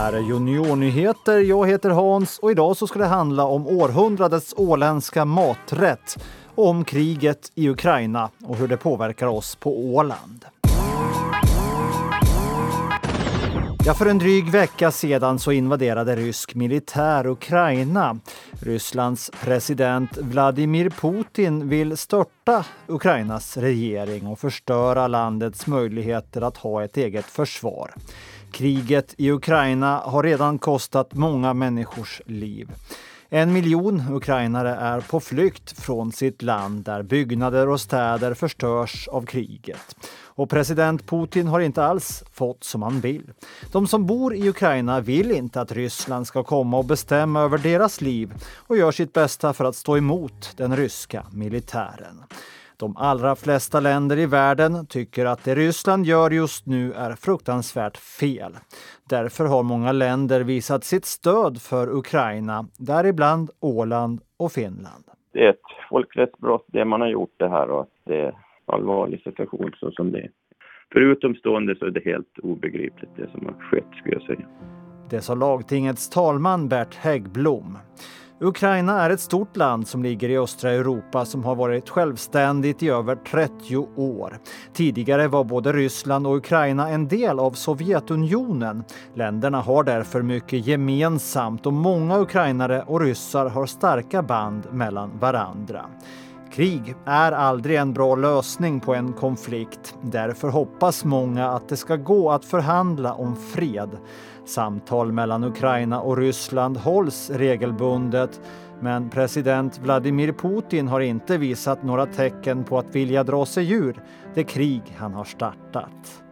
här är Juniornyheter. Jag heter Hans och idag så ska det handla om århundradets åländska maträtt och om kriget i Ukraina och hur det påverkar oss på Åland. Ja, för en dryg vecka sedan så invaderade rysk militär Ukraina. Rysslands president Vladimir Putin vill störta Ukrainas regering och förstöra landets möjligheter att ha ett eget försvar. Kriget i Ukraina har redan kostat många människors liv. En miljon ukrainare är på flykt från sitt land där byggnader och städer förstörs av kriget. Och president Putin har inte alls fått som han vill. De som bor i Ukraina vill inte att Ryssland ska komma och bestämma över deras liv och gör sitt bästa för att stå emot den ryska militären. De allra flesta länder i världen tycker att det Ryssland gör just nu är fruktansvärt fel. Därför har många länder visat sitt stöd för Ukraina, däribland Åland och Finland. Det är ett folkrättsbrott det man har gjort det här och det är en allvarlig situation så som det är. För utomstående så är det helt obegripligt det som har skett skulle jag säga. Det sa lagtingets talman Bert Häggblom. Ukraina är ett stort land som ligger i östra Europa som har varit självständigt i över 30 år. Tidigare var både Ryssland och Ukraina en del av Sovjetunionen. Länderna har därför mycket gemensamt och många ukrainare och ryssar har starka band mellan varandra. Krig är aldrig en bra lösning på en konflikt. Därför hoppas många att det ska gå att förhandla om fred. Samtal mellan Ukraina och Ryssland hålls regelbundet men president Vladimir Putin har inte visat några tecken på att vilja dra sig ur det krig han har startat.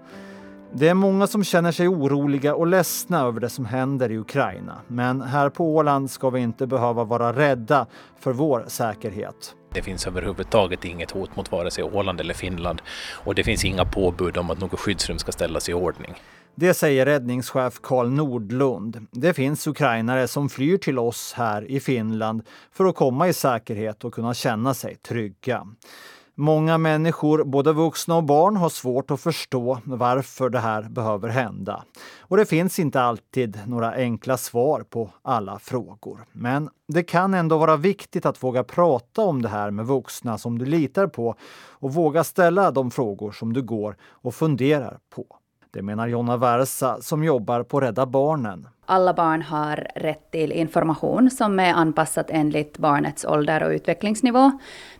Det är många som känner sig oroliga och ledsna över det som händer i Ukraina. Men här på Åland ska vi inte behöva vara rädda för vår säkerhet. Det finns överhuvudtaget inget hot mot vare sig Åland eller Finland och det finns inga påbud om att något skyddsrum ska ställas i ordning. Det säger räddningschef Karl Nordlund. Det finns ukrainare som flyr till oss här i Finland för att komma i säkerhet och kunna känna sig trygga. Många människor, både vuxna och barn, har svårt att förstå varför det här behöver hända. Och det finns inte alltid några enkla svar på alla frågor. Men det kan ändå vara viktigt att våga prata om det här med vuxna som du litar på och våga ställa de frågor som du går och funderar på. Det menar Jonna Versa som jobbar på Rädda Barnen. Alla barn har rätt till information som är anpassat enligt barnets ålder och utvecklingsnivå.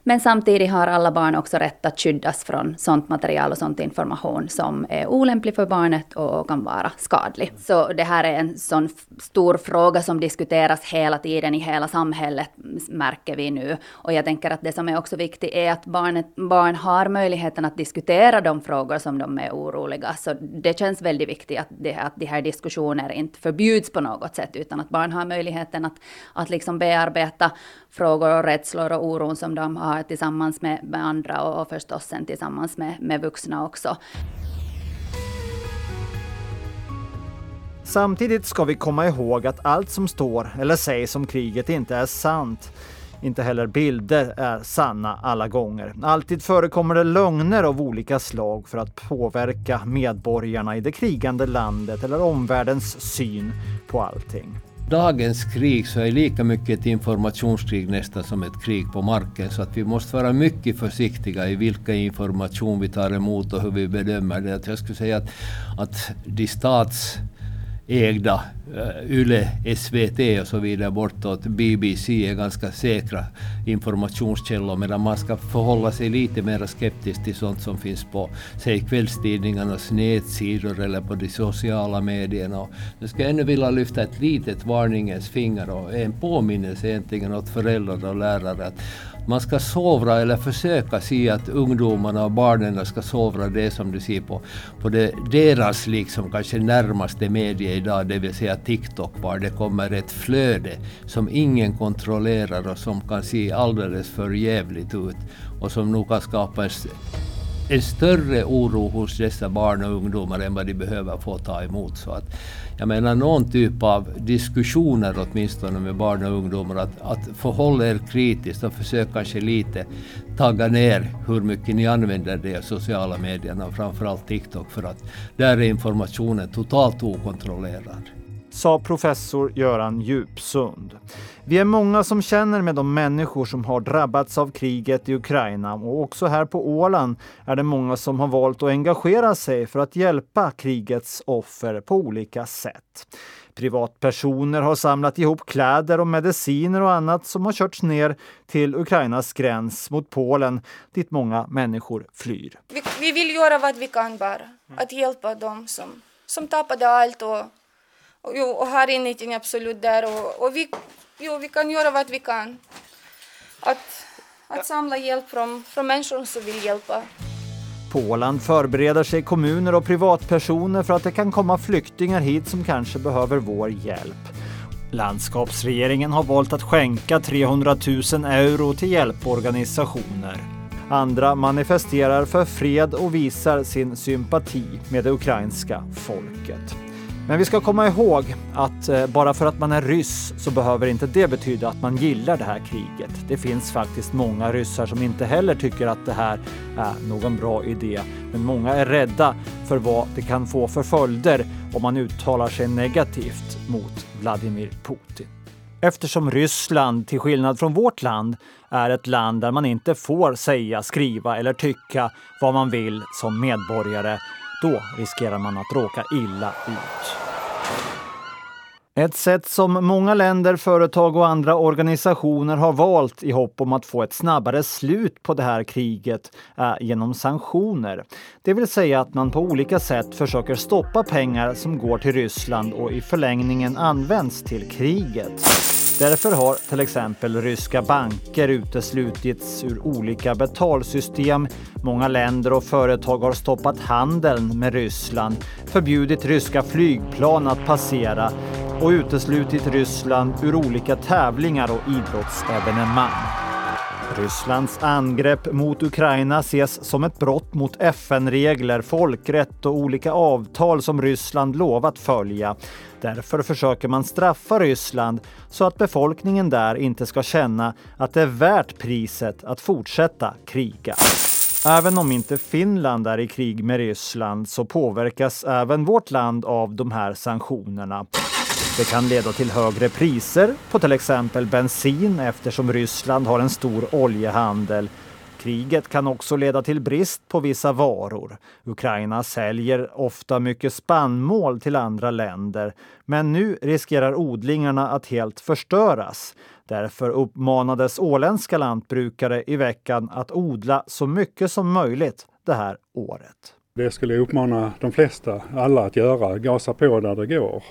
Men samtidigt har alla barn också rätt att skyddas från sånt material och sånt information som är olämplig för barnet och kan vara skadlig. Så det här är en sån stor fråga som diskuteras hela tiden i hela samhället, märker vi nu. Och jag tänker att det som är också viktigt är att barnet, barn har möjligheten att diskutera de frågor som de är oroliga. Så det känns väldigt viktigt att, det, att de här diskussionerna inte förbjuds på något sätt, utan att barn har möjligheten att, att liksom bearbeta frågor och rädslor och oron som de har tillsammans med, med andra och, och förstås sen tillsammans med, med vuxna också. Samtidigt ska vi komma ihåg att allt som står eller sägs om kriget inte är sant. Inte heller bilder är sanna alla gånger. Alltid förekommer det lögner av olika slag för att påverka medborgarna i det krigande landet eller omvärldens syn på allting dagens krig så är lika mycket ett informationskrig nästan som ett krig på marken. Så att vi måste vara mycket försiktiga i vilka information vi tar emot och hur vi bedömer det. Jag skulle säga att, att de stats ägda Eh, YLE, SVT och så vidare bortåt BBC är ganska säkra informationskällor medan man ska förhålla sig lite mer skeptisk till sånt som finns på säg kvällstidningarnas nätsidor eller på de sociala medierna. Och nu ska jag ännu vilja lyfta ett litet varningens finger och en påminnelse egentligen åt föräldrar och lärare att man ska sovra eller försöka se att ungdomarna och barnen ska sovra det som du ser på, på det, deras liksom kanske närmaste medie idag, det vill säga TikTok, var det kommer ett flöde som ingen kontrollerar och som kan se alldeles för jävligt ut och som nog kan skapa en, en större oro hos dessa barn och ungdomar än vad de behöver få ta emot. Så att jag menar någon typ av diskussioner åtminstone med barn och ungdomar, att, att förhålla er kritiskt och försöka kanske lite tagga ner hur mycket ni använder de sociala medierna, framförallt TikTok, för att där är informationen totalt okontrollerad sa professor Göran Djupsund. Vi är många som känner med de människor som har drabbats av kriget i Ukraina och också här på Åland är det många som har valt att engagera sig för att hjälpa krigets offer på olika sätt. Privatpersoner har samlat ihop kläder och mediciner och annat som har körts ner till Ukrainas gräns mot Polen dit många människor flyr. Vi, vi vill göra vad vi kan bara, att hjälpa dem som, som tappade allt och, och, jo, och har ingenting absolut där och, och vi, jo, vi kan göra vad vi kan. Att, att samla hjälp från, från människor som vill hjälpa. På Åland förbereder sig kommuner och privatpersoner för att det kan komma flyktingar hit som kanske behöver vår hjälp. Landskapsregeringen har valt att skänka 300 000 euro till hjälporganisationer. Andra manifesterar för fred och visar sin sympati med det ukrainska folket. Men vi ska komma ihåg att eh, bara för att man är ryss så behöver inte det betyda att man gillar det här kriget. Det finns faktiskt många ryssar som inte heller tycker att det här är någon bra idé. Men många är rädda för vad det kan få för följder om man uttalar sig negativt mot Vladimir Putin. Eftersom Ryssland, till skillnad från vårt land, är ett land där man inte får säga, skriva eller tycka vad man vill som medborgare då riskerar man att råka illa ut. Ett sätt som många länder, företag och andra organisationer har valt i hopp om att få ett snabbare slut på det här kriget är genom sanktioner. Det vill säga att man på olika sätt försöker stoppa pengar som går till Ryssland och i förlängningen används till kriget. Därför har till exempel ryska banker uteslutits ur olika betalsystem. Många länder och företag har stoppat handeln med Ryssland, förbjudit ryska flygplan att passera och uteslutit Ryssland ur olika tävlingar och idrottsevenemang. Rysslands angrepp mot Ukraina ses som ett brott mot FN-regler, folkrätt och olika avtal som Ryssland lovat följa. Därför försöker man straffa Ryssland så att befolkningen där inte ska känna att det är värt priset att fortsätta kriga. Även om inte Finland är i krig med Ryssland så påverkas även vårt land av de här sanktionerna. Det kan leda till högre priser på till exempel bensin eftersom Ryssland har en stor oljehandel. Kriget kan också leda till brist på vissa varor. Ukraina säljer ofta mycket spannmål till andra länder, men nu riskerar odlingarna att helt förstöras. Därför uppmanades åländska lantbrukare i veckan att odla så mycket som möjligt det här året. Det skulle jag uppmana de flesta, alla att göra. Gasa på där det går.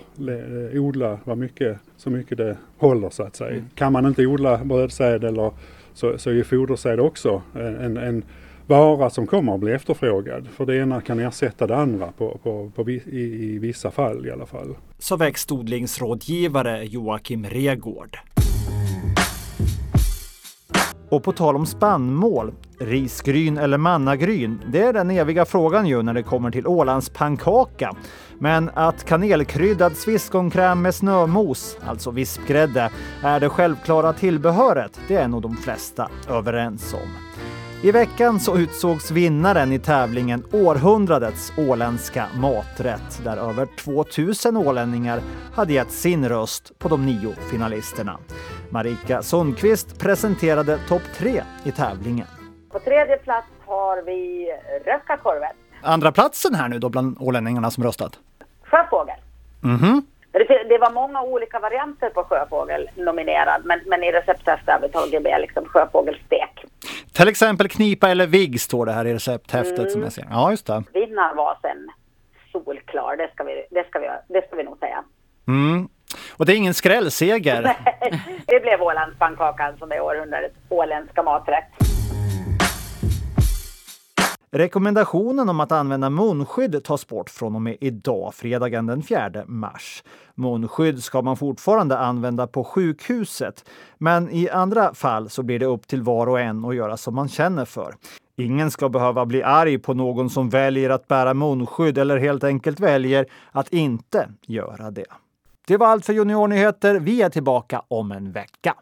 Odla vad mycket, så mycket det håller så att säga. Mm. Kan man inte odla brödsäd eller så, så är fodersäd också en, en vara som kommer att bli efterfrågad. För det ena kan ersätta det andra på, på, på i, i, vissa fall i alla fall. Så växtodlingsrådgivare Joakim Regård. Och på tal om spannmål, risgryn eller mannagryn, det är den eviga frågan ju när det kommer till Ålands pannkaka. Men att kanelkryddad sviskonkräm med snömos, alltså vispgrädde, är det självklara tillbehöret, det är nog de flesta överens om. I veckan så utsågs vinnaren i tävlingen Århundradets åländska maträtt där över 2000 ålänningar hade gett sin röst på de nio finalisterna. Marika Sundqvist presenterade topp tre i tävlingen. På tredje plats har vi Röckakorven. Andra platsen här nu då bland ålänningarna som röstat? Sjöfågel. Mm -hmm. Det var många olika varianter på sjöfågel nominerad men, men i recepttestet har vi tagit med liksom sjöfågelstek. Till exempel knipa eller vigg står det här i recepthäftet mm. som jag ser. Ja, just det. Vinnarvasen solklar, det ska vi, det ska vi, det ska vi nog säga. Mm. Och det är ingen skrällseger? Det blev Ålandspannkakan som är århundradets åländska maträtt. Rekommendationen om att använda munskydd tas bort från och med idag, fredagen den 4 mars. Munskydd ska man fortfarande använda på sjukhuset, men i andra fall så blir det upp till var och en att göra som man känner för. Ingen ska behöva bli arg på någon som väljer att bära munskydd eller helt enkelt väljer att inte göra det. Det var allt för Juniornyheter. Vi är tillbaka om en vecka.